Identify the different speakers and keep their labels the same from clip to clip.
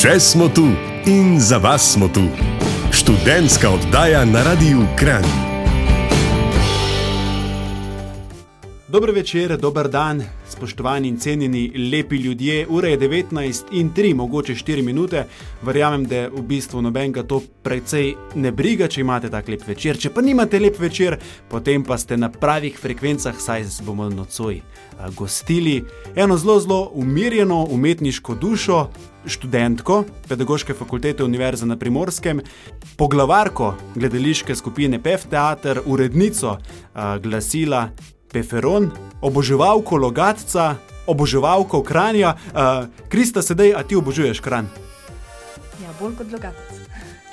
Speaker 1: Še smo tu in za vas smo tu. Študentska oddaja na Radiu Kran.
Speaker 2: Dobro večer, dober dan, spoštovani in cenjeni, lepi ljudje. Ura je 19 in 3, mogoče 4 minute. Verjamem, da v bistvu nobenega to precej ne briga, če imate tak lep večer. Če pa nimate lep večer, potem pa ste na pravih frekvencah, saj se bomo nocoj a, gostili eno zelo, zelo umirjeno umetniško dušo. Študentko Pedagoške fakultete Univerze na Primorskem, poglavarko gledališke skupine PEF Theater, urednico a, glasila Peferon, oboževalko Logatca, oboževalko Kranja. Uh, Krista, sedaj, a ti obožuješ Kran?
Speaker 3: Ja, bolj kot logatec.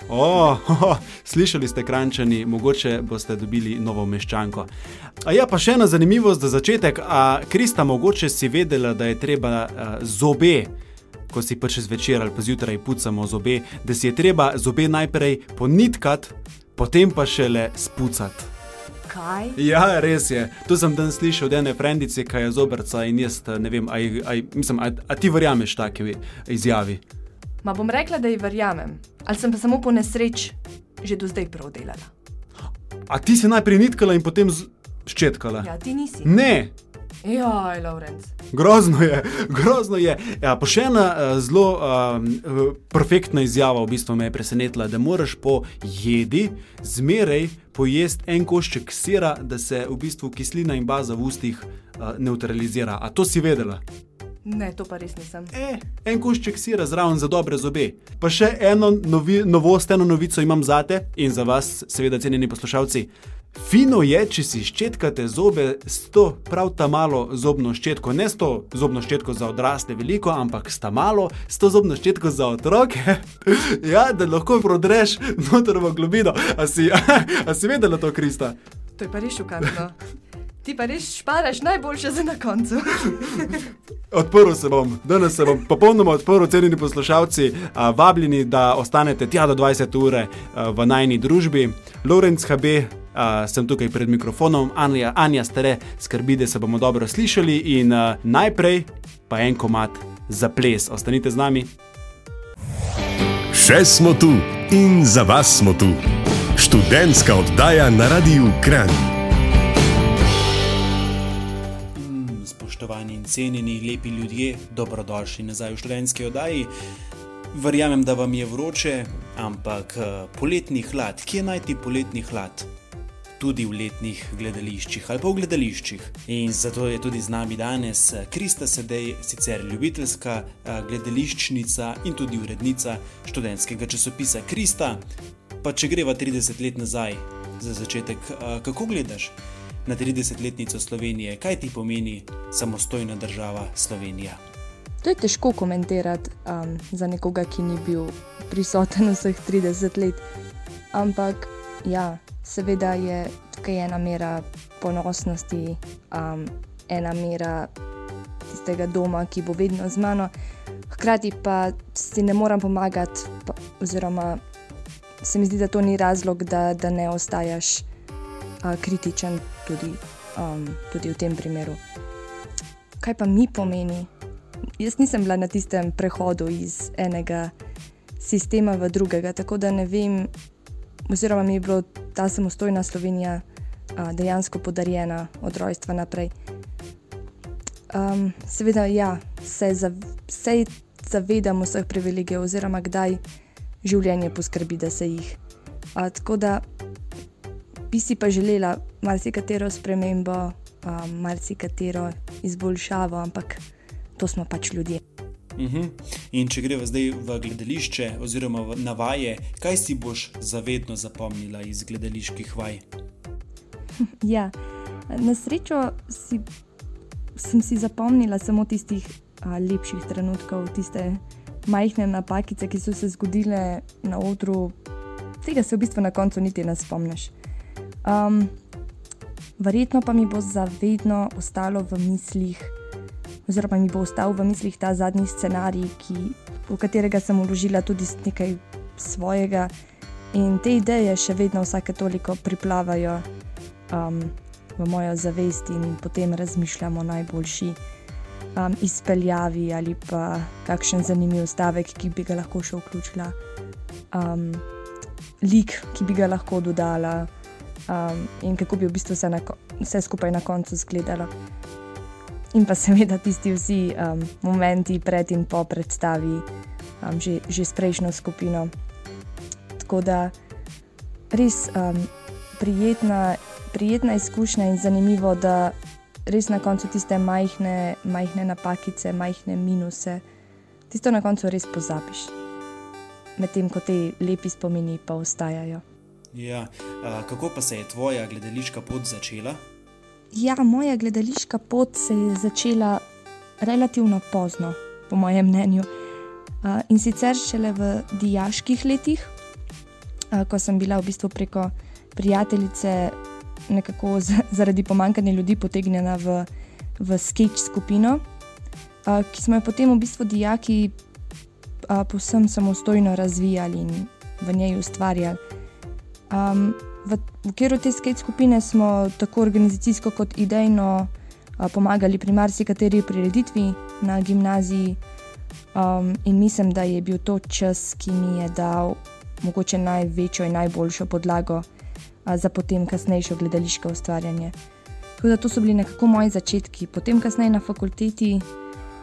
Speaker 2: O, oh, slišali ste, krančani, mogoče boste dobili novo meščanko. A ja, pa še ena zanimivost za začetek. A, Krista, mogoče si vedela, da je treba a, zobe, ko si pač zvečer ali pa zjutraj pucamo zobe, da si je treba zobe najprej ponitkati, potem pa šele spucati.
Speaker 3: Kaj?
Speaker 2: Ja, res je. To sem dan slišal od ene frendice, ki je zobrca in jaz ne vem, a, a, mislim, a, a ti verjameš taki izjavi?
Speaker 3: Ma bom rekla, da ji verjamem, ali sem pa samo po nesreč že do zdaj prav delala.
Speaker 2: A ti si najprej nitkala in potem z- ščetkala?
Speaker 3: Ja, ti nisi.
Speaker 2: Ne,
Speaker 3: Joj, Lorenz.
Speaker 2: grozno je, grozno je. Ja, pa še ena uh, zelo uh, perfektna izjava v bistvu me je presenetila, da moraš po jedi zmeraj pojesti en košček sira, da se v bistvu kislina in baza v ustih uh, neutralizira. A to si vedela?
Speaker 3: Ne, to pa res nisem.
Speaker 2: E, en košček sira zraven za dobre zobe. Pa še eno novi, novost, eno novico imam za te in za vas, seveda, cenjeni poslušalci. Fino je, če si ščetkate zobe s to prav ta malo zobno ščetko, ne s to zobno ščetko za odrasle veliko, ampak s ta malo, s to zobno ščetko za otroke. ja, da lahko prodreš noter v globino. A si, a si vedela to, Krista?
Speaker 3: To je pa res šokantno. Ti pa res šparaš najboljše za na koncu.
Speaker 2: Odprl se bom, danes se bom popolnoma odprl, cenjeni poslušalci, a, vabljeni, da ostanete tja do 20 ure a, v najni družbi. Lorenz HB, a, sem tukaj pred mikrofonom, Anja, Anja Stare skrbi, da se bomo dobro slišali in a, najprej pa en komat za ples. Ostanite z nami.
Speaker 1: Še smo tu in za vas smo tu. Študentska oddaja na Radiu Kran.
Speaker 2: Spoštovani in cenjeni, lepi ljudje, dobrodošli nazaj v študentski oddaji. Verjamem, da vam je vroče, ampak eh, poletni hlad, kje najti poletni hlad? Tudi v letnih gledališčih ali pa v gledališčih. In zato je tudi z nami danes eh, Krista Sedej, sicer ljubiteljska eh, gledališčnica in tudi urednica študentskega časopisa Krista. Pa če greva 30 let nazaj, za začetek, eh, kako gledaš na 30-letnico Slovenije, kaj ti pomeni samostojna država Slovenija?
Speaker 4: To je težko komentirati um, za nekoga, ki ni bil prisoten vseh 30 let. Ampak, ja, seveda je tukaj ena mera ponosnosti, um, ena mera tistega doma, ki bo vedno z mano. Hkrati pa si ne morem pomagati, pa, oziroma se mi zdi, da to ni razlog, da, da ne ostajaš uh, kritičen tudi, um, tudi v tem primeru. Kaj pa mi pomeni? Jaz nisem bila na tistem prehodu iz enega sistema v drugega, tako da ne vem, oziroma mi je bila ta samostojna Slovenija a, dejansko podarjena od rojstva naprej. Um, seveda, ja, se, zav, se zavedam vseh privilegijev, oziroma kdaj življenje poskrbi, da se jih. A, tako da bi si pa želela marsikatero spremembo, um, marsikatero izboljšavo, ampak to smo pač ljudje.
Speaker 2: Uhum. In če greva zdaj v gledališče, oziroma v- na vaje, kaj si boš zavedno zapomnila iz gledaliških vaj?
Speaker 4: Ja, na srečo si, sem si zapomnila samo tistih a, lepših trenutkov, tiste majhne napakice, ki so se zgodile na odru. Tega se v bistvu na koncu niti ne spomniš. Um, verjetno pa mi bo zavedno ostalo v mislih, oziroma mi bo ostal v mislih ta zadnji scenarij, ki, v katerega sem vložila tudi nekaj svojega, in te ideje še vedno vsake toliko priplavajo um, v mojo zavest in potem razmišljamo o najboljši um, izpeljavi ali pa kakšen zanimiv stavek, ki bi ga lahko še vključila, um, lik, ki bi ga lahko dodala, um, in kako bi v bistvu vse, na, vse skupaj na koncu izgledalo. In pa seveda tisti vsi um, momenti pred in po predstavi, um, že, že s prejšnjo skupino. Tako da res um, prijetna, prijetna izkušnja in zanimivo, da res na koncu tiste majhne, majhne napakice, majhne minuse, tisto na koncu res pozabiš. Medtem ko te lepi spomini pa ostajajo.
Speaker 5: Ja, a, kako pa se je tvoja gledališka pot začela?
Speaker 4: Ja, moja gledališka pot se je začela relativno pozno, po mojem mnenju. A, in sicer šele v dijaških letih, a, ko sem bila v bistvu preko prijateljice nekako zaradi pomankanja ljudi potegnjena v, v sketch skupino, a, ki smo jo potem v bistvu dijaki a, povsem samostojno razvijali in v njej ustvarjali. Um, v, v okviru te skate skupine smo tako organizacijsko kot idejno a, pomagali pri marsikateri prireditvi na gimnaziji, um, in mislim, da je bil to čas, ki mi je dal mogoče največjo in najboljšo podlago a, za potem kasnejšo gledališko ustvarjanje. Tako da to so bili nekako moji začetki, potem kasneje na fakulteti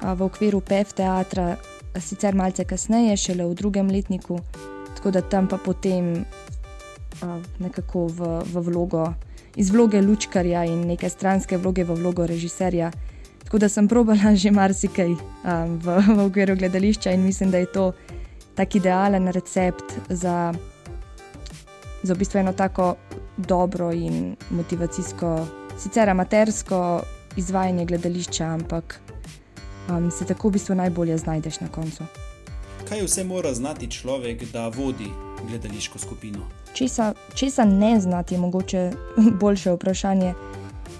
Speaker 4: a, v okviru PEF teatra, sicer malce kasneje, šele v drugem letniku, tako da tam pa potem nekako v, v vlogo, iz vloge lučkarja in neke stranske vloge v vlogo režiserja. Tako da sem probala že marsikaj um, v, v okviru gledališča in mislim, da je to tak idealen recept za, za v bistvu eno tako dobro in motivacijsko, sicer amatersko izvajanje gledališča, ampak um, se tako v bistvu najbolje znajdeš na koncu.
Speaker 5: Kaj vse mora znati človek, da vodi gledališko skupino?
Speaker 4: Česa, česa ne znati, je mogoče boljše vprašanje,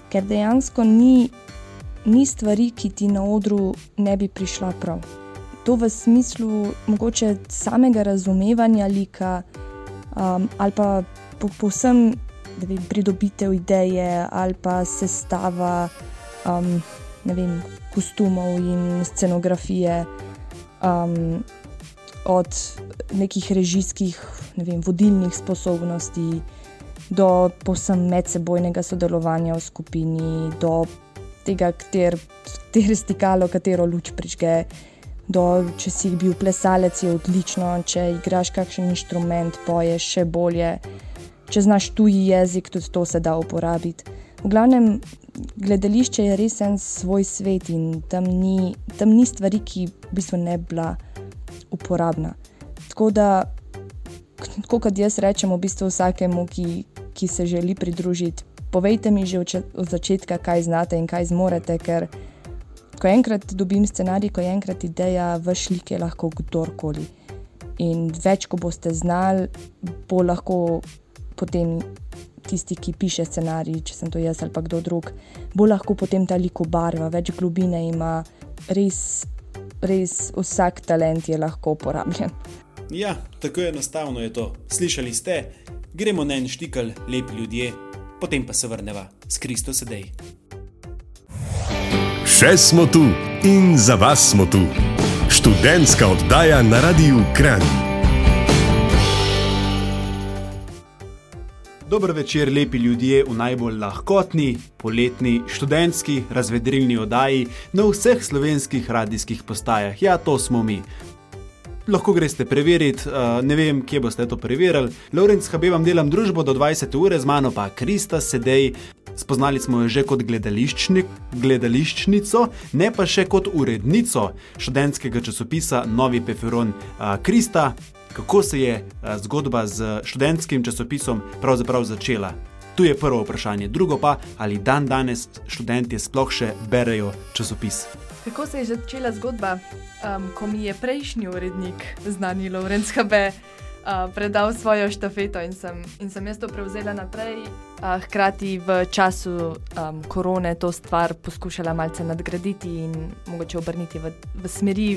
Speaker 4: ker dejansko ni, ni stvari, ki ti na odru ne bi prišla prav. To v smislu mogoče samega razumevanja lika um, ali pa po, povsem vem, pridobitev ideje ali pa sestava um, vem, kostumov in scenografije. Um, Od nekih režijskih, ne vem, vodilnih sposobnosti, do posebno medsebojnega sodelovanja v skupini, do tega, katero stikalo, katero luč prižge, do če si bil plesalec, je odlično, če igraš kakšen inštrument, poješ še bolje če znaš tuji jezik, tudi to se da uporabiti. V glavnem, gledališče je res en svoj svet in tam ni, tam ni stvari, ki v bistvu ne bi bila uporabna. Tako da, kot jaz rečem, v bistvu vsakemu, ki, ki se želi pridružiti, povejte mi že od začetka, kaj znate in kaj zmorete, ker ko enkrat dobim scenarij, ko je enkrat ideja, vaš lik je lahko kdorkoli. In več, ko boste znali, bo lahko potem tisti, ki piše scenarij, če sem to jaz ali pa kdo drug, bo lahko potem ta lik obarva, več globine ima, res, res vsak talent je lahko uporabljen.
Speaker 5: Ja, tako enostavno je to. Slišali ste, gremo na en štikal, lepi ljudje, potem pa se vrnemo s Kristo sedaj.
Speaker 1: Še smo tu in za vas smo tu. Študentska oddaja na Radiu Kran.
Speaker 2: Dober večer, lepi ljudje v najbolj lahkotni, poletni, študentski, razvedrilni oddaji na vseh slovenskih radijskih postajah. Ja, to smo mi. Lahko greste preveriti, uh, ne vem, kje boste to preverili. Lorenz HB vam delam družbo do 20 ure, z mano pa Krista sedej. Spoznali smo jo že kot gledališčnico, ne pa še kot urednico študentskega časopisa Novi Peferon. Uh, Krista, kako se je eh, zgodba z študentskim časopisom pravzaprav začela. Tu je prvo vprašanje, drugo pa, ali dan danes študenti sploh še berejo časopis.
Speaker 6: Kako se je začela zgodba, um, ko mi je prejšnji urednik, znani Lorenz HB, uh, predal svojo štafeto in sem, in sem jaz to prevzela naprej, uh, hkrati v času um, korone to stvar poskušala malce nadgraditi in mogoče obrniti v, v smeri,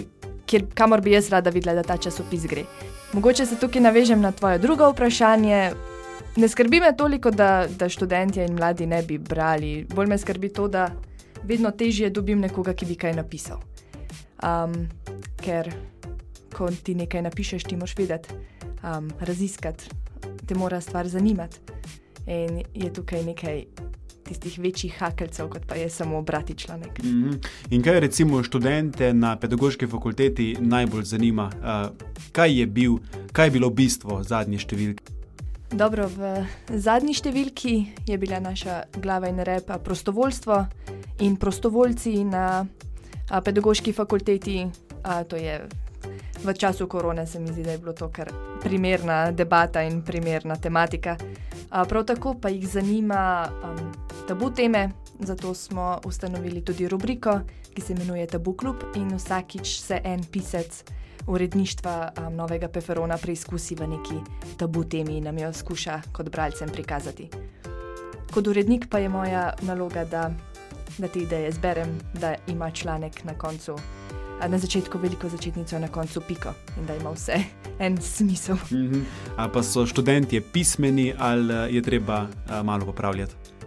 Speaker 6: kjer, kamor bi jaz rada videla, da ta časopis gre. Mogoče se tukaj navežem na tvoje drugo vprašanje. Ne skrbi me toliko, da, da študenti in mladi ne bi brali, bolj me skrbi to, da
Speaker 4: vedno težje dobim nekoga, ki bi kaj napisal. Um, ker ko ti nekaj napišeš, ti moš vedeti, um, raziskati, te mora stvar zanimati. In je tukaj nekaj tistih večjih hakelcev, kot pa je samo brati članek.
Speaker 2: Mm -hmm. In kaj recimo študente na pedagoški fakulteti najbolj zanima? Uh, kaj, je bil, kaj je bilo bistvo zadnje številke?
Speaker 4: Dobro, v zadnji številki je bila naša glava in repa prostovoljstvo in prostovoljci na a, pedagoški fakulteti. A, to je v času korone, se mi zdi, da je bilo to kar primerna debata in primerna tematika. A, prav tako pa jih zanima um, tabu teme, zato smo ustanovili tudi rubriko, ki se imenuje Tabu Klub in vsakič se en pisec. Uredništva um, novega Peferona preizkusi v neki tabu temi in nam jo skuša kot bralcem prikazati. Kot urednik pa je moja naloga, da, da te ideje zberem, da ima članek na koncu, na začetku veliko začetnico, na koncu piko in da ima vse en smisel.
Speaker 2: Mm -hmm. A pa so študenti pismeni ali je treba a, malo popravljati?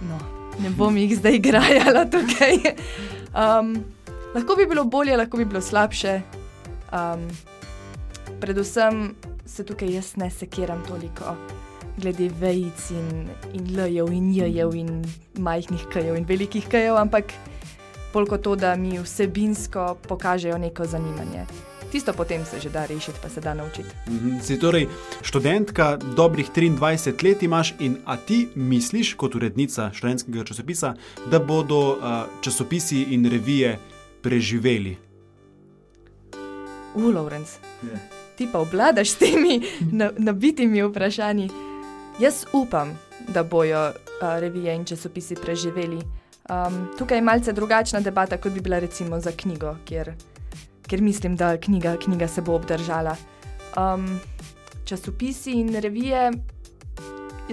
Speaker 4: No, ne bom jih zdaj igrala tukaj. Um, lahko bi bilo bolje, lahko bi bilo slabše. Um, predvsem se tukaj jaz ne sekiram toliko glede vejc in, in lejev in jejev in majhnih kajev in velikih kajev, ampak bolj kot to, da mi vsebinsko pokažejo neko zanimanje. Tisto potem se že da rešiti, pa se da naučiti.
Speaker 2: Mm -hmm. Si torej študentka, dobrih 23 let imaš, in a ti misliš, kot urednica študentskega časopisa, da bodo uh, časopisi in revije preživeli?
Speaker 4: Ulovrenc, yeah. ti pa obladaš s temi nabitimi vprašanji. Jaz upam, da bojo uh, revije in časopisi preživeli. Um, tukaj je malce drugačna debata, kot bi bila recimo za knjigo, kjer ker mislim, da knjiga, knjiga se bo obdržala. Um, časopisi in revije,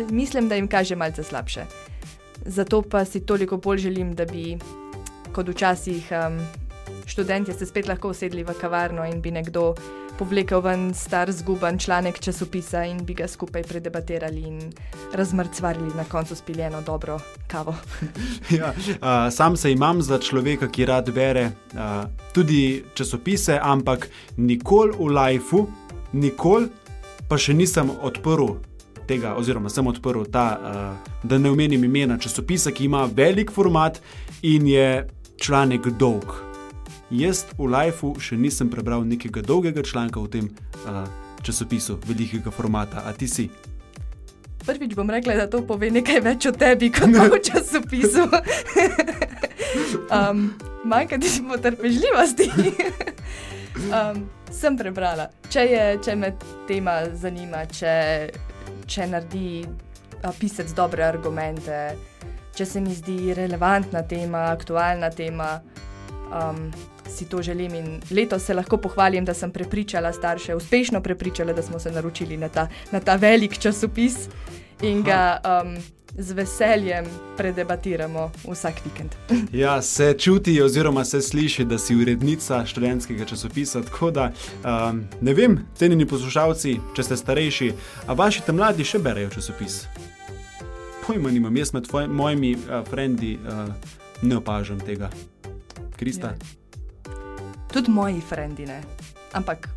Speaker 4: mislim, da jim kaže malce slabše. Zato pa si toliko bolj želim, da bi, kot včasih, um, študenti se spet lahko usedli v kavarno in bi nekdo povlekel ven star zguban članek časopisa in bi ga skupaj predebatirali in razmrcvarili na koncu spiljeno dobro kavo.
Speaker 2: ja, uh, sam se imam za človeka, ki rad bere uh, tudi časopise, ampak nikoli v lifeu, nikoli pa še nisem odprl. Tega, oziroma, sem odprl ta, uh, da ne omenim imena časopisa, ki ima velik format in je članek dolg. Jaz v Lifeu še nisem prebral nekega dolgega članka v tem uh, časopisu, velikega formata, a ti si.
Speaker 4: Prvič bom rekla, da to pove nekaj več o tebi, kot o časopisu. um, Manjka ti potrpežljivosti. um, sem prebrala. Če, je, če me tema zanima, če, če naredi a, pisec dobre argumente, če se mi zdi relevantna tema, aktualna tema. Um, si to želim. In letos se lahko pohvalim, da sem prepričala starše, uspešno prepričala, da smo se naročili na ta, na ta velik časopis in ga um, z veseljem predebatiramo vsak vikend.
Speaker 2: ja, se čuti, oziroma se sliši, da si urednica študentskega časopisa. Tako da um, ne vem, cenjeni poslušalci, če ste starejši, a vaši te mladi še berejo časopis. Pojma nimam, jaz med tvoj, mojimi uh, frendi uh, ne opažam tega. Krista. Yeah.
Speaker 4: Tudi moji frendi ne. Ampak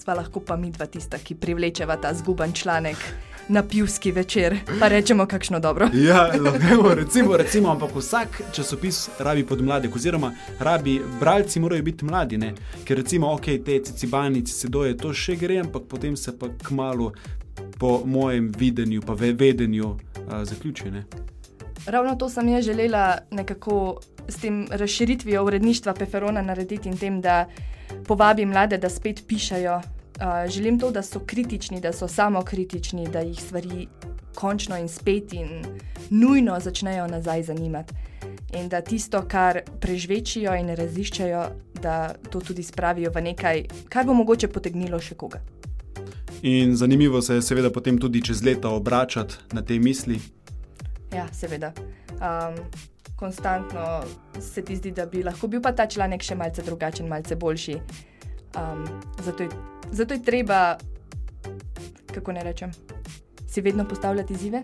Speaker 4: sva lahko pa mi dva tista, ki privlečeva ta zguban članek. Na pivski večer, pa rečemo, kakšno dobro.
Speaker 2: Ja, lahko recimo, recimo, ampak vsak časopis rabi pod mladek, oziroma rabi, bralci morajo biti mladi, ne? ker recimo, ok, te cicibanici se doje, to še gre, ampak potem se pa kmalo, po mojem videnju, pa vedenju, uh, zaključi. Ne?
Speaker 4: Ravno to sem jaz želela nekako s tem razširitvijo uredništva Peferona narediti in tem, da povabim mlade, da spet pišajo. Uh, želim to, da so kritični, da so samo kritični, da jih stvari končno in spet in nujno začnejo nazaj zanimati. In da tisto, kar prežvečijo in raziščajo, da to tudi spravijo v nekaj, kar bo mogoče potegnilo še koga.
Speaker 2: In zanimivo se je, seveda, potem tudi čez leta obračati na te misli.
Speaker 4: Ja, seveda. Um, konstantno se ti zdi, da bi lahko bil pa ta članek še malce drugačen, malce boljši. Um, zato, je, zato je treba, kako ne rečem, si vedno postavljati izzive.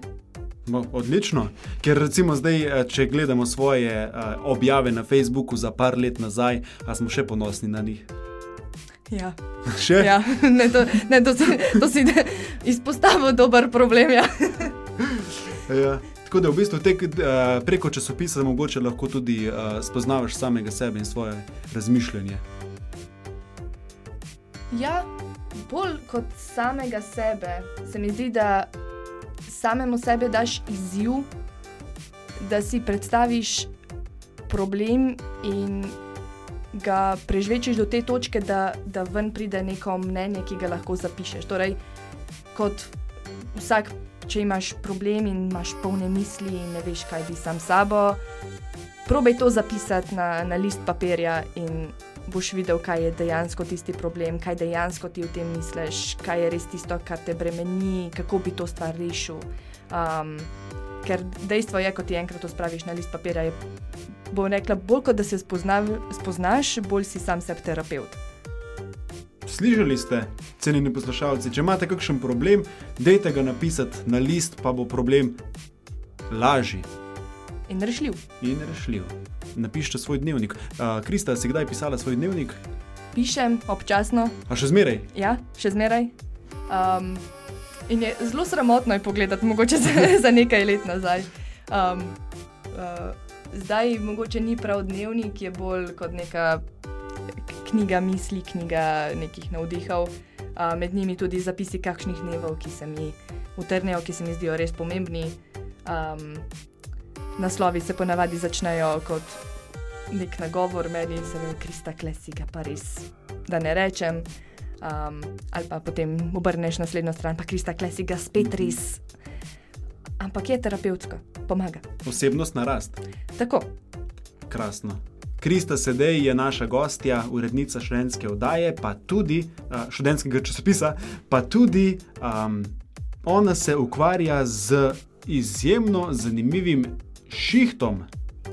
Speaker 2: No, odlično, ker recimo zdaj, eh, če gledamo svoje uh, objave na Facebooku za par let nazaj, a smo še ponosni na njih.
Speaker 4: Ja.
Speaker 2: Še?
Speaker 4: Ja, ne, to, ne, to, si, to si izpostavil dober problem. Ja.
Speaker 2: ja. Tako da v bistvu tek, uh, preko časopisa mogoče lahko tudi uh, spoznavaš samega sebe in svoje razmišljanje.
Speaker 4: ja, bolj kot samega sebe, se mi zdi, da samemu sebi daš izziv, da si predstaviš problem in ga prežvečiš do te točke, da, da ven pride neko mnenje, ki ga lahko zapišeš. Torej, kot vsak, če imaš problem in imaš polne misli in ne veš, kaj bi sam sabo, probej to zapisati na, na list papirja in boš videl, kaj je dejansko tisti problem, kaj dejansko ti v tem misliš, kaj je res tisto, kar te bremeni, kako bi to stvar rešil. Um, ker dejstvo je, ko ti enkrat to spraviš na list papirja, je, bom rekla, bolj kot da se spoznav, spoznaš, bolj si sam sebi terapeut.
Speaker 2: Slišali ste, cenjeni poslušalci, če imate kakšen problem, dejte ga napisati na list, pa bo problem lažji
Speaker 4: In rešljiv.
Speaker 2: in rešljiv. Napišite svoj dnevnik. Uh, Krista, si kdaj pisala svoj dnevnik?
Speaker 4: Pišem občasno,
Speaker 2: A še zmeraj?
Speaker 4: ja, še zmeraj. Um, in je zelo sramotno je pogledati, mogoče za, za nekaj let nazaj. Um, uh, zdaj, mogoče ni prav dnevnik, je bolj kot neka knjiga misli, knjiga nekih navdihov. Uh, med njimi tudi zapisi kakšnih dnevov, ki se mi utrnejo, ki se mi zdijo res pomembni. Um, naslovi se ponavadi začnejo kot nek nagovor meni, se pravi, Krista Klesiga, pa res, da ne rečem. Um, ali pa potem obrneš naslednjo stran, pa Krista Klesiga spet res. Ampak je terapevtsko, pomaga.
Speaker 2: Osebnostna rast.
Speaker 4: Tako,
Speaker 2: Krasno. Krista Sedej je naša gostja, urednica študentske oddaje, pa tudi študentskega časopisa, pa tudi um, ona se ukvarja z izjemno zanimivim šihtom,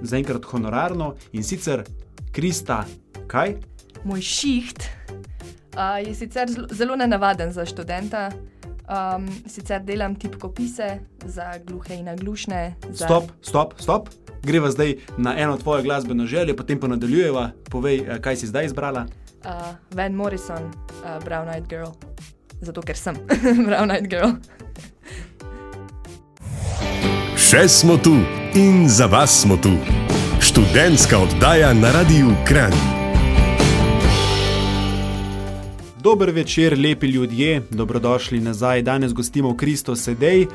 Speaker 2: zaenkrat honorarno in sicer Krista, kaj?
Speaker 4: moj šiht uh, je sicer zelo nenavaden za študenta. Um, sicer delam tipkopise za gluhe in naglušne. Za...
Speaker 2: Stop, stop, stop. Greva zdaj na eno tvojo glasbeno željo, potem pa nadaljujeva. Povej, eh, kaj si zdaj izbrala.
Speaker 4: Uh, Van Morrison, uh, Brown Eyed Girl. Zato ker sem Brown Eyed Girl.
Speaker 1: Še smo tu in za vas smo tu. Študentska oddaja na Radiu Kran.
Speaker 2: Dober večer, lepi ljudje, dobrodošli nazaj. Danes gostimo Kristo Sedej,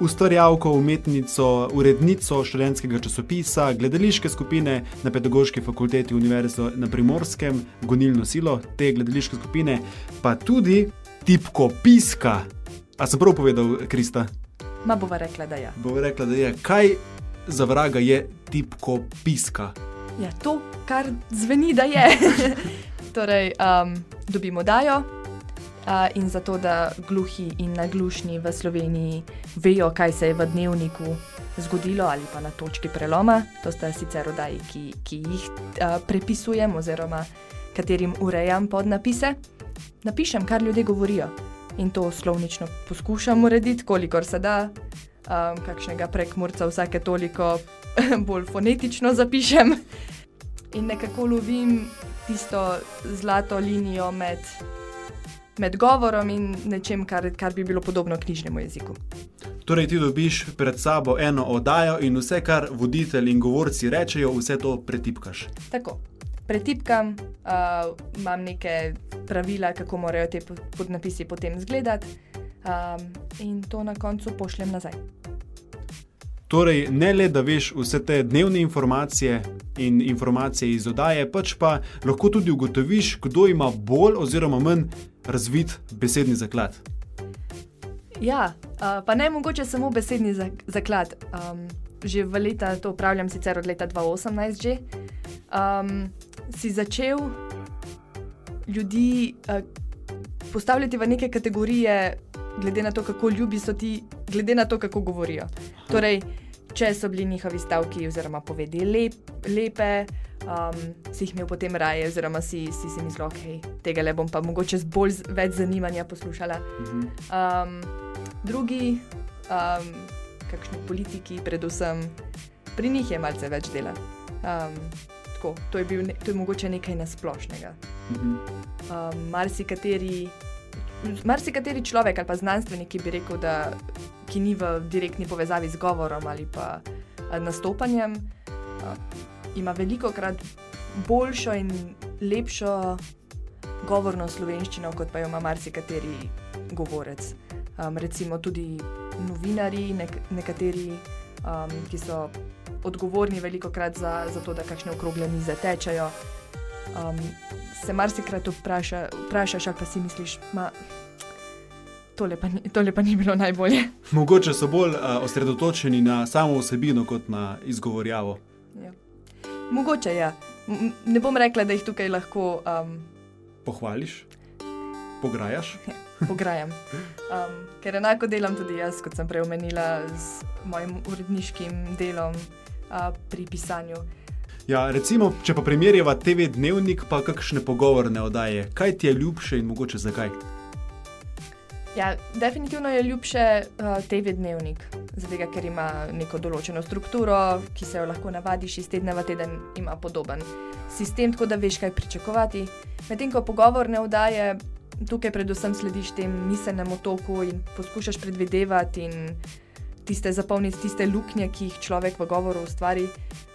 Speaker 2: ustvarjalko, umetnico, urednico študentskega časopisa, gledališke skupine na Pedagoški fakulteti Univerze na Primorskem, gonilno silo te gledališke skupine, pa tudi tipkopiska. A sem prav povedal, Krista?
Speaker 4: Ma bova rekla, da ja.
Speaker 2: Bo rekla, da je kaj za vraga je tipkopiska.
Speaker 4: Ja, to, kar zveni, da je. torej, um, dobimo dajo uh, in zato, da gluhi in naglušni v Sloveniji vejo, kaj se je v dnevniku zgodilo ali pa na točki preloma. To sta sicer oddaji, ki, ki jih uh, prepisujem oziroma katerim urejam podnapise. Napišem, kar ljudje govorijo in to slovnično poskušam urediti, kolikor se da. Um, kakšnega prekmurca vsake toliko bolj fonetično zapišem in nekako lovim tisto zlato linijo med, med govorom in nečem, kar, kar bi bilo podobno knjižnemu jeziku.
Speaker 2: Torej, ti dobiš pred sabo eno oddajo in vse, kar voditelj in govorci rečejo, vse to pretipkaš.
Speaker 4: Tako. Pretipkam, uh, imam neke pravila, kako morajo te po- podnapisi potem izgledati, um, in to na koncu pošljem nazaj.
Speaker 2: Torej, ne le, da veš vse te dnevne informacije in informacije iz oddaje, pač pa lahko tudi ugotoviš, kdo ima bolj oziroma manj razvit besedni zaklad.
Speaker 4: Ja, pa ne mogoče samo besedni zak- zaklad. Um, že v leta, to upravljam sicer od leta 2018, že, um, si začel ljudi uh, postavljati v neke kategorije, glede na to, kako ljubi so ti, glede na to, kako govorijo. Torej, če so bili njihovi stavki oziroma povedi lep, lepe, um, si jih imel potem raje, oziroma si, si si mislil, da okay, tega le bom pa mogoče z bolj z, več zanimanja poslušala. Um, drugi, um, kakšni politiki, predvsem pri njih je malce več dela. Um, tako, to, je bil, to je mogoče nekaj nasplošnega.
Speaker 2: Mhm.
Speaker 4: Um, marsikateri, marsikateri človek ali pa znanstvenik, ki bi rekel, da ki ni v direktni povezavi z govorom ali pa a, nastopanjem, a, ima veliko krat boljšo in lepšo govorno slovenščino, kot pa jo ima marsikateri govorec. Um, recimo tudi novinari, nek nekateri, um, ki so odgovorni veliko krat za, za to, da kakšne okrogle mize tečejo. Um, se marsikrat vpraša, vprašaš, ali pa si misliš, da tole, tole pa ni bilo najbolje.
Speaker 2: Mogoče so bolj uh, osredotočeni na samo vsebino, kot na izgovorjavo.
Speaker 4: Ja. Mogoče je. Ja. Ne bom rekla, da jih tukaj lahko um,
Speaker 2: pohvališ, pograjaš.
Speaker 4: Pograjam. Um, ker enako delam tudi jaz, kot sem prej omenila, z mojim uredniškim delom uh, pri pisanju.
Speaker 2: Ja, recimo, če pa primerjava TV dnevnik, pa kakšne pogovorne oddaje, kaj ti je ljubše in mogoče zakaj?
Speaker 4: Ja, definitivno je ljubše uh, TV dnevnik, zato ker ima neko določeno strukturo, ki se jo lahko navadiš iz tedna v teden, ima podoben sistem, tako da veš, kaj pričakovati. Medtem ko pogovorne oddaje, tukaj predvsem slediš tem miselnemu toku in poskušaš predvidevati in tiste zapolniti tiste luknje, ki jih človek v govoru ustvari.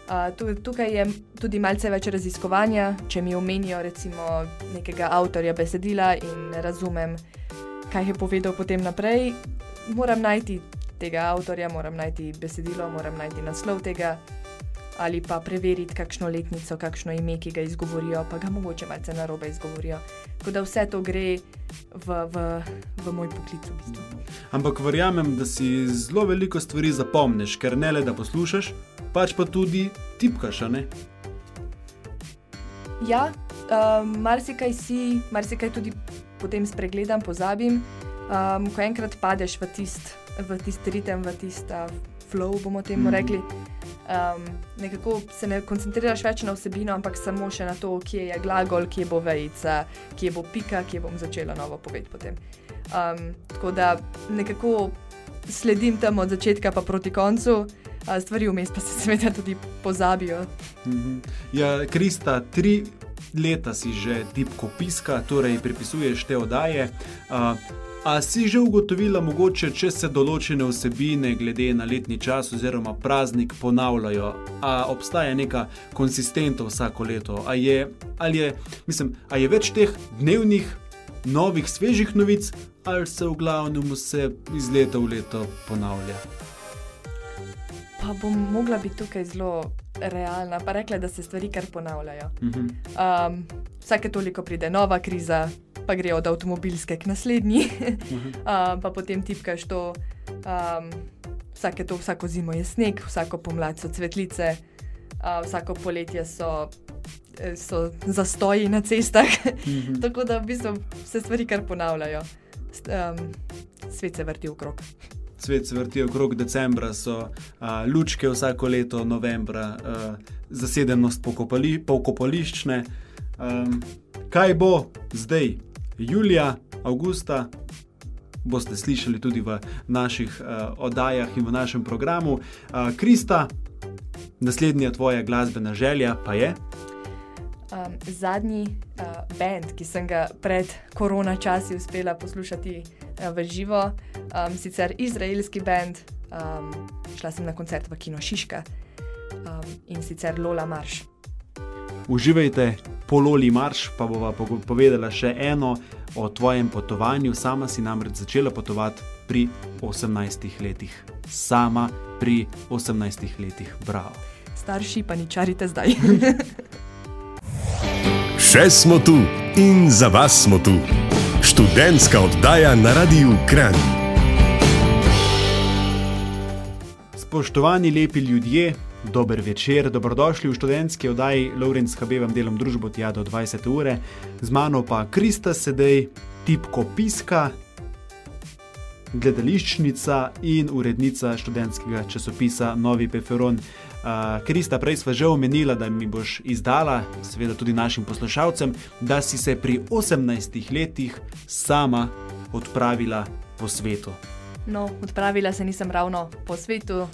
Speaker 4: Uh, tukaj je tudi malce več raziskovanja, če mi omenijo recimo nekega avtorja besedila in razumem, kaj je povedal potem naprej. Moram najti tega avtorja, moram najti besedilo, moram najti naslov tega ali pa preveriti kakšno letnico, kakšno ime, ki ga izgovorijo, pa ga mogoče malce narobe izgovorijo. Tako da vse to gre v, v, v moj poklic. V bistvu.
Speaker 2: Ampak verjamem, da si zelo veliko stvari zapomniš, ker ne le da poslušaš, pač pa tudi tipkaš.
Speaker 4: Ja, um, marsikaj si, marsikaj tudi potem spregledam, pozabim. Um, ko enkrat padeš v tisti tist ritem, v tisti uh, flow, bomo temu mm. rekli. Um, nekako se ne koncentriraš več na vsebino, ampak samo še na to, kje je glagol, kje bo vejca, kje bo pika, kje bom začela novo povedati. Um, tako da nekako sledim tam od začetka pa proti koncu, stvari vmes pa se seveda tudi pozabijo.
Speaker 2: Mhm. Ja, Krista, tri leta si že tipko piska, torej pripisuješ te oddaje. A, a si že ugotovila, mogoče, če se določene vsebine, glede na letni čas oziroma praznik, ponavljajo, a obstaja neka konsistenta vsako leto? A je, je, mislim, a je več teh dnevnih, novih, svežih novic, ali se v glavnem vse iz leta v leto ponavlja?
Speaker 4: Pa bom mogla biti tukaj zelo realna, pa rekla, da se stvari kar ponavljajo. Um, vsake toliko pride nova kriza, pa gre od avtomobilske k naslednji, um, pa potem tipkaš to. Um, vsake to, vsako zimo je sneg, vsako pomlad so cvetlice, uh, vsako poletje so, so zastoji na cestah. Tako da v bistvu se stvari kar ponavljajo. Um, svet se vrti okrog
Speaker 2: svet se vrti okrog decembra, so uh, lučke vsako leto, novembra, uh, zasedenost pokopali, pokopališčne. Um, kaj bo zdaj, julija, avgusta? Boste slišali tudi v naših uh, oddajah in v našem programu. Uh, Krista, naslednja tvoja glasbena želja pa je?
Speaker 4: Um, zadnji uh, bend, ki sem ga pred korona časi uspela poslušati uh, v živo, um, sicer izraelski bend, um, šla sem na koncert v Kino Šiška um, in sicer Lola Marš.
Speaker 2: Uživajte po Loli Marš, pa bova povedala še eno o tvojem potovanju. Sama si namreč začela potovati pri 18 letih. Sama pri 18 letih, bravo.
Speaker 4: Starši pa ničarite zdaj.
Speaker 1: Še smo tu in za vas smo tu. Študentska oddaja na Radiu Kran.
Speaker 2: Spoštovani lepi ljudje, dober večer, dobrodošli v študentski oddaji Lorenz HB, delom družbo tja do 20 ure, z mano pa Krista sedaj, tipko piska, gledališčnica in urednica študentskega časopisa Novi Peferon. Uh, Krista, prej smo že omenila, da mi boš izdala, seveda tudi našim poslušalcem, da si se pri 18 letih sama odpravila po svetu.
Speaker 4: No, odpravila se nisem ravno po svetu, um,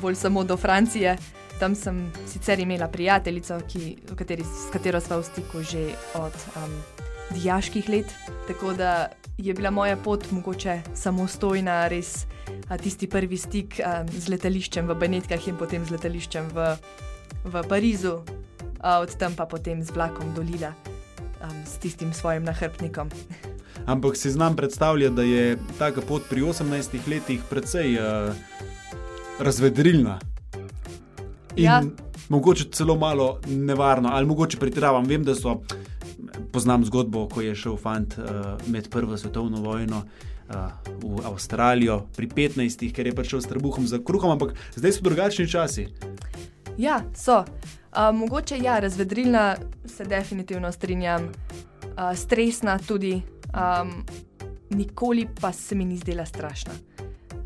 Speaker 4: bolj samo do Francije. Tam sem sicer imela prijateljico, ki, kateri, s katero sva v stiku že od um, dijaških let, tako da je bila moja pot mogoče samostojna, res a, tisti prvi stik um, z letališčem v Benetkah in potem z letališčem v, v Parizu, a, od tam pa potem z vlakom dolila um, s tistim svojim nahrbtnikom.
Speaker 2: Ampak si znam predstavljati, da je taka pot pri 18 letih precej uh, razvedrilna. In
Speaker 4: Ja.
Speaker 2: mogoče celo malo nevarno, ali mogoče pretiravam. Vem, da so. Poznam zgodbo, ko je šel fant uh, med Prvo svetovno vojno uh, v Avstralijo pri 15, ker je prišel s trebuhom za kruhom, ampak zdaj so drugačni časi.
Speaker 4: Ja, so. Uh, mogoče ja, razvedrilna se definitivno strinjam, uh, stresna tudi, um, nikoli pa se mi ni zdela strašna.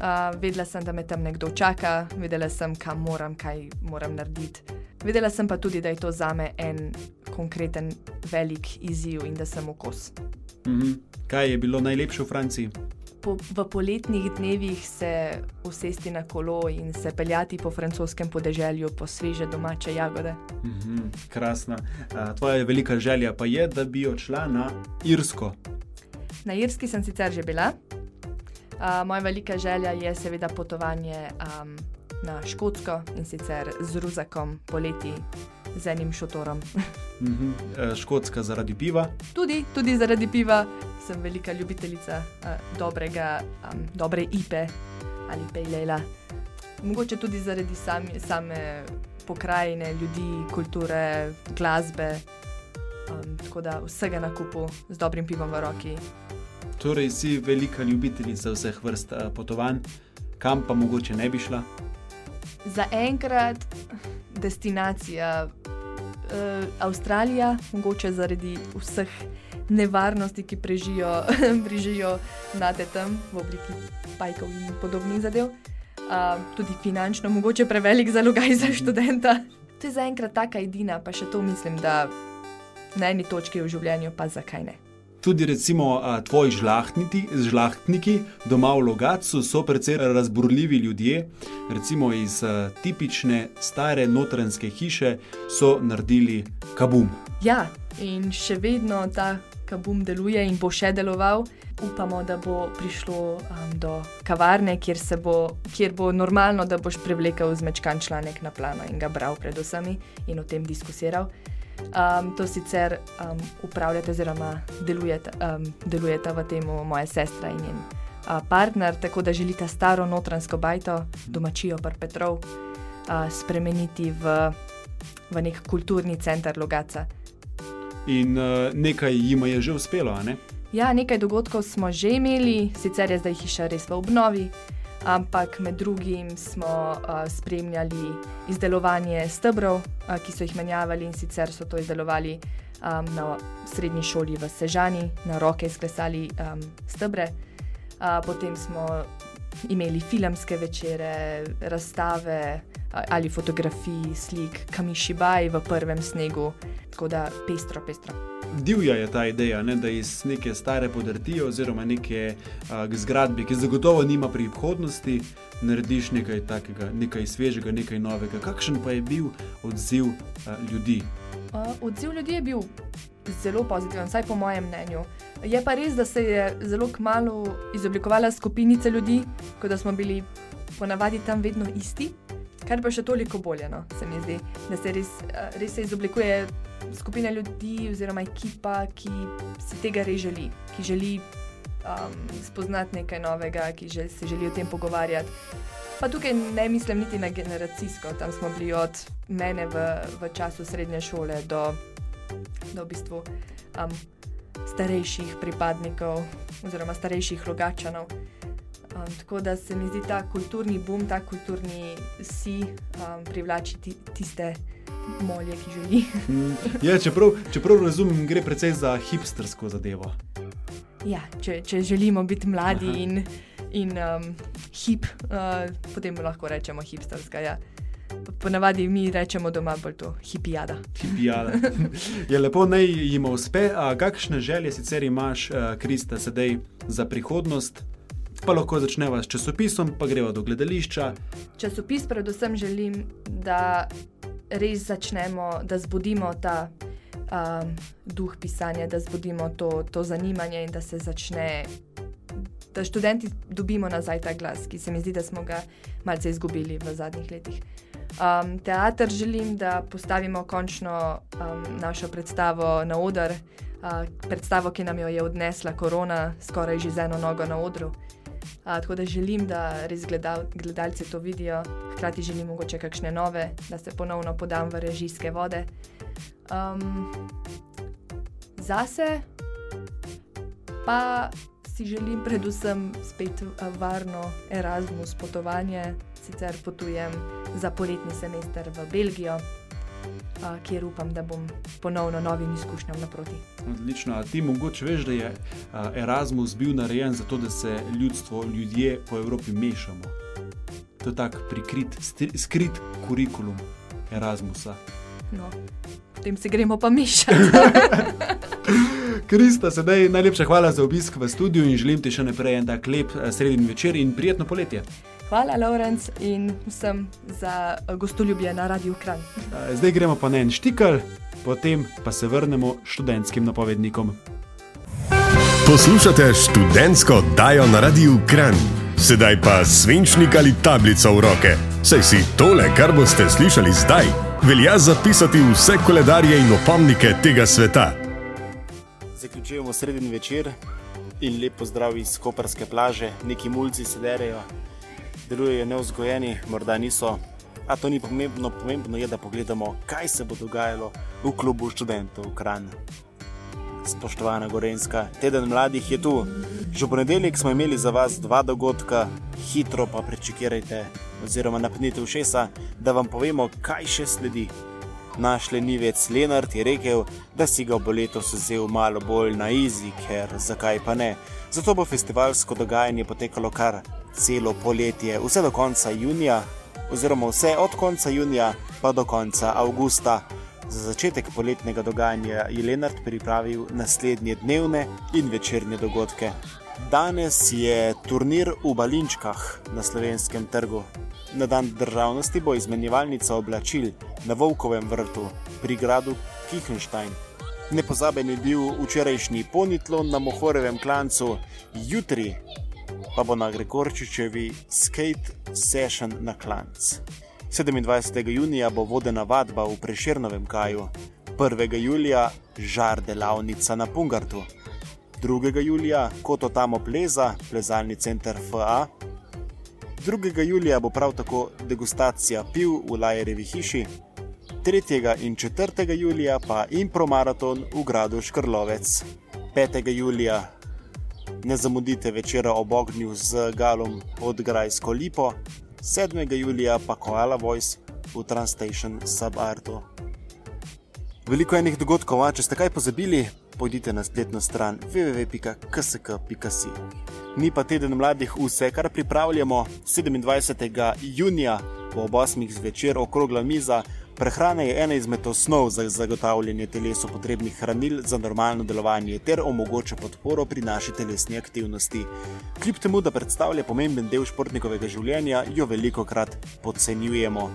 Speaker 4: Uh, vedela sem, da me tam nekdo čaka, vedela sem, kam moram, kaj moram narediti. Vedela sem pa tudi, da je to za me en konkreten, velik izziv in da sem okos.
Speaker 2: Mhm. Kaj je bilo najlepše v Franciji?
Speaker 4: Po, v poletnih dnevih se usesti na kolo in se peljati po francoskem podeželju po sveže domače jagode.
Speaker 2: Mhm, krasna. A, Tvoja velika želja pa je, da bi odšla na Irsko.
Speaker 4: Na Irski sem sicer že bila. Uh, moja velika želja je seveda potovanje um, na Škotsko in sicer z Ruzakom poleti z enim šotorom.
Speaker 2: Mhm. e, Škotska zaradi piva.
Speaker 4: tudi, tudi zaradi piva sem velika ljubiteljica uh, dobrega, um, dobre ipe ali pejlela. Mogoče tudi zaradi sami, same pokrajine, ljudi, kulture, glasbe. Um, tako da vsega na kupu z dobrim pivom v roki.
Speaker 2: Torej, si velika ljubiteljica vseh vrst a, potovanj, kam pa mogoče ne bi šla.
Speaker 4: Za enkrat destinacija uh, Avstralija, mogoče zaradi vseh nevarnosti, ki prežijo, prežijo na tem v obliki pajkov in podobnih zadev. Uh, tudi finančno, mogoče prevelik zalogaj za študenta. To je zaenkrat taka edina, pa še to mislim, da na eni točki v življenju, pa zakaj ne.
Speaker 2: Tudi recimo a, tvoji žlahtniki, žlahtniki doma v Logacu so precej razburljivi ljudje. Recimo iz a, tipične stare notranske hiše so naredili kabum.
Speaker 4: Ja, in še vedno ta kabum deluje in bo še deloval. Upamo, da bo prišlo um, do kavarne, kjer, se bo, kjer bo normalno, da boš privlekel zmečkan članek na plano in ga bral pred vsemi in o tem diskusiral. Um, to sicer um, upravljate, oziroma delujete, um, delujete v tem moja sestra in njen uh, partner, tako da želite staro notransko bajto, domačijo par Petrov, uh, spremeniti v, v nek kulturni center Logaca.
Speaker 2: In a, nekaj jim je že uspelo, a ne?
Speaker 4: Ja, nekaj dogodkov smo že imeli, sicer je zdaj hiša res v obnovi, ampak med drugim smo uh, spremljali izdelovanje stebrov, uh, ki so jih menjavali in sicer so to izdelovali um, na srednji šoli v Sežani, na roke izklesali um, stebre. Uh, potem smo imeli filmske večere, razstave a- ali fotografij, slik Kamišibaj v prvem snegu, tako da pestro, pestro.
Speaker 2: Divja je ta ideja, ne, da iz neke stare podrtije oziroma neke a, zgradbe, ki zagotovo nima prihodnosti, narediš nekaj takega, nekaj svežega, nekaj novega. Kakšen pa je bil odziv a, ljudi?
Speaker 4: Uh, odziv ljudi je bil zelo pozitiven, vsaj po mojem mnenju. Je pa res, da se je zelo kmalo izoblikovala skupinica ljudi, kot da smo bili ponavadi tam vedno isti, kar pa še toliko bolje, no, se mi zdi, da se res, res se izoblikuje skupina ljudi oziroma ekipa, ki si tega res želi, ki želi um, spoznati nekaj novega, ki že, se želi o tem pogovarjati. Pa tukaj ne mislim niti na generacijsko, tam smo bili od mene v, v času srednje šole do, do v bistvu, um, starejših pripadnikov oziroma starejših logačanov. Um, tako da se mi zdi ta kulturni boom, ta kulturni si um, privlači ti, tiste molje, ki želi.
Speaker 2: Mm, Ja, čeprav, čeprav razumem, gre precej za hipstersko zadevo.
Speaker 4: ja, če, če želimo biti mladi
Speaker 2: Aha.
Speaker 4: in, in um, hip, uh, potem lahko rečemo hipsterska. Ja. Ponavadi mi rečemo doma bolj to hipijada.
Speaker 2: Hipijada. Je lepo, naj jim uspe. A kakšne želje sicer imaš, a, Krista, sedaj za prihodnost?
Speaker 7: Pa lahko začneva s časopisom, pa greva do gledališča.
Speaker 4: Časopis predvsem želim, da res začnemo, da zbudimo ta um, duh pisanja, da zbudimo to, to zanimanje in da se začne, da študenti dobimo nazaj ta glas, ki se mi zdi, da smo ga malce izgubili v zadnjih letih. Um, teater želim, da postavimo končno um, našo predstavo na oder, uh, predstavo, ki nam jo je odnesla korona, skoraj že z eno nogo na odru. Uh, tako da želim, da res gledal, gledalci to vidijo, hkrati želim mogoče kakšne nove, da se ponovno podam v režijske vode. Um, zase pa si želim predvsem spet varno Erasmus potovanje, sicer potujem za poletni semester v Belgijo, a, kjer upam, da bom ponovno novim izkušnjam naproti.
Speaker 7: Odlično. A ti mogoče veš, da je Erasmus bil narejen zato, da se ljudstvo, ljudje po Evropi mešamo. To je tak prikrit, stri, skrit kurikulum Erasmusa.
Speaker 4: No, potem se gremo pa mešati.
Speaker 7: Krista, sedaj najlepša hvala za obisk v studiu in želim ti še naprej en tak lep sredin večer in prijetno poletje.
Speaker 4: Hvala, Lorenz, in vsem za gostoljubje na Radiu Kran.
Speaker 7: Zdaj gremo pa na en štikal, potem pa se vrnemo študentskim napovednikom.
Speaker 1: Poslušate študentsko oddajo na Radiu Kran. Sedaj pa svinčnik ali tablico v roke. Saj si tole, kar boste slišali zdaj, velja zapisati vse koledarje in opomnike tega sveta.
Speaker 2: Zaključujemo sredin večer in lepo zdrav iz koperske plaže, neki mulci se derejo, delujejo neuzgojeni, morda niso. A to ni pomembno, pomembno je, da pogledamo, kaj se bo dogajalo v klubu študentov Kran. Spoštovana Gorenska, teden mladih je tu. Že v ponedeljek smo imeli za vas dva dogodka, hitro pa prečekirajte, oziroma napnite ušesa, da vam povemo, kaj še sledi. Naš lenivec Lenart je rekel, da si ga bo letos vzel malo bolj na izi, ker zakaj pa ne. Zato bo festivalsko dogajanje potekalo kar celo poletje, vse do konca junija, oziroma vse od konca junija pa do konca avgusta. Za začetek poletnega dogajanja je Lenart pripravil naslednje dnevne in večerne dogodke. Danes je turnir v Balinčkah na slovenskem trgu. Na dan državnosti bo izmenjevalnica oblačil na Volkovem vrtu pri gradu Kihenstein. Nepozaben je bil včerajšnji ponitlon na Mohorevem klancu, jutri pa bo na Gregorčičevi skate session na klanc. 27. junija bo vodena vadba v Preširnovem kaju, 1. julija žar delavnica na Pungartu, 2. julija kot otamo pleza, plezalni center FA. 2. julija bo prav tako degustacija piv v Lajerevi hiši, 3. in 4. julija pa impromaraton v gradu Škrlovec. 5. julija ne zamudite večera ob ognju z galom pod Grajsko lipo, 7. julija pa Koala Voice v Transstation Subarto. Veliko enih dogodkov, a če ste kaj pozabili, pojdite na spletno stran www.ksk.si. Mi pa teden mladih vse, kar pripravljamo 27. junija ob 8. zvečer okrogla miza. Prehrana je ena izmed osnov za zagotavljanje telesu potrebnih hranil za normalno delovanje ter omogoča podporo pri naši telesni aktivnosti. Kljub temu, da predstavlja pomemben del športnikovega življenja, jo veliko krat podcenjujemo.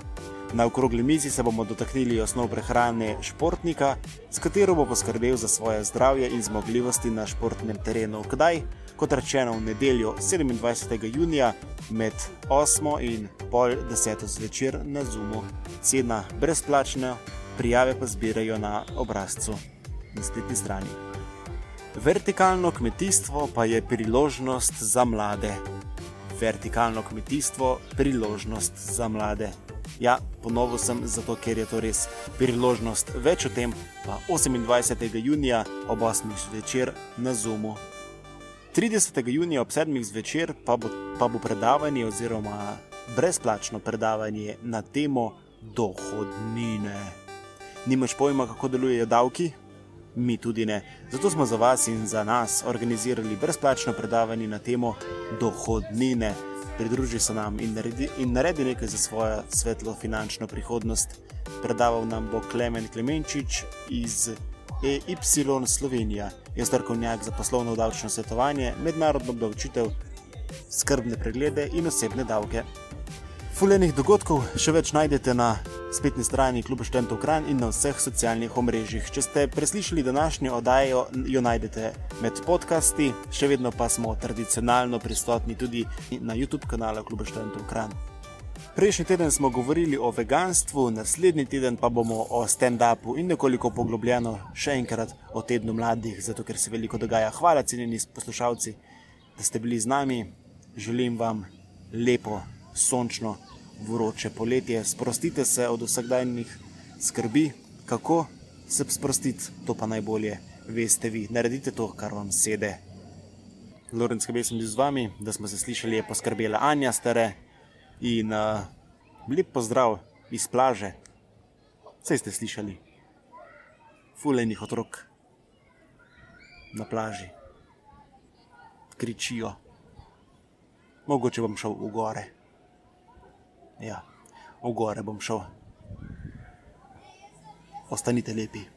Speaker 2: Na okrogli mizi se bomo dotaknili osnov prehrane športnika, s katero bo poskrbel za svoje zdravje in zmogljivosti na športnem terenu. Kdaj? Kot rečeno, v nedeljo 27. junija med 8 in pol 10 zvečer na Zumu. Cena brezplačna, prijave pa zbirajo na obrazcu na spletni strani. Vertikalno kmetijstvo pa je priložnost za mlade. Vertikalno kmetijstvo je priložnost za mlade. Ja, ponovil sem zato, ker je to res priložnost. Več o tem pa 28. junija ob 8. zvečer na Zumu. 30. junija ob 7. zvečer pa bo, pa bo predavanje oziroma brezplačno predavanje na temo dohodnine. Nimaš pojma, kako delujejo davki? Mi tudi ne. Zato smo za vas in za nas organizirali brezplačno predavanje na temo dohodnine. Pridruži se nam in naredi, in naredi nekaj za svojo svetlo finančno prihodnost. Predaval nam bo Klemen Klemenčič iz EY Slovenija, je strokovnjak za poslovno davčno svetovanje, mednarodno obdavčitev skrbne preglede in osebne davke. Fuljenih dogodkov še več najdete na spletni strani Kluba študentov Kran in na vseh socialnih omrežjih. Če ste preslišali današnjo oddajo, jo najdete med podcasti, še vedno pa smo tradicionalno prisotni tudi na YouTube kanalu Kluba študentov Kran. Prejšnji teden smo govorili o veganstvu, naslednji teden pa bomo o stand-upu in nekoliko poglobljeno še enkrat o tednu mladih, zato ker se veliko dogaja. Hvala, cenjeni poslušalci, da ste bili z nami. Želim vam lepo, sončno vroče poletje, sprostite se od vsakdanjih skrbi, kako se sprostiti, to pa najbolje veste vi. Naredite to, kar vam sede. Lorenz, kaj sem bil z vami, da smo se slišali, je poskrbela Anja stare in uh, lep pozdrav iz plaže. Vse ste slišali, fulejnih otrok na plaži, kričijo. Mogoče bom šel v gore. Ja, v gore bom šel. Ostanite lepi.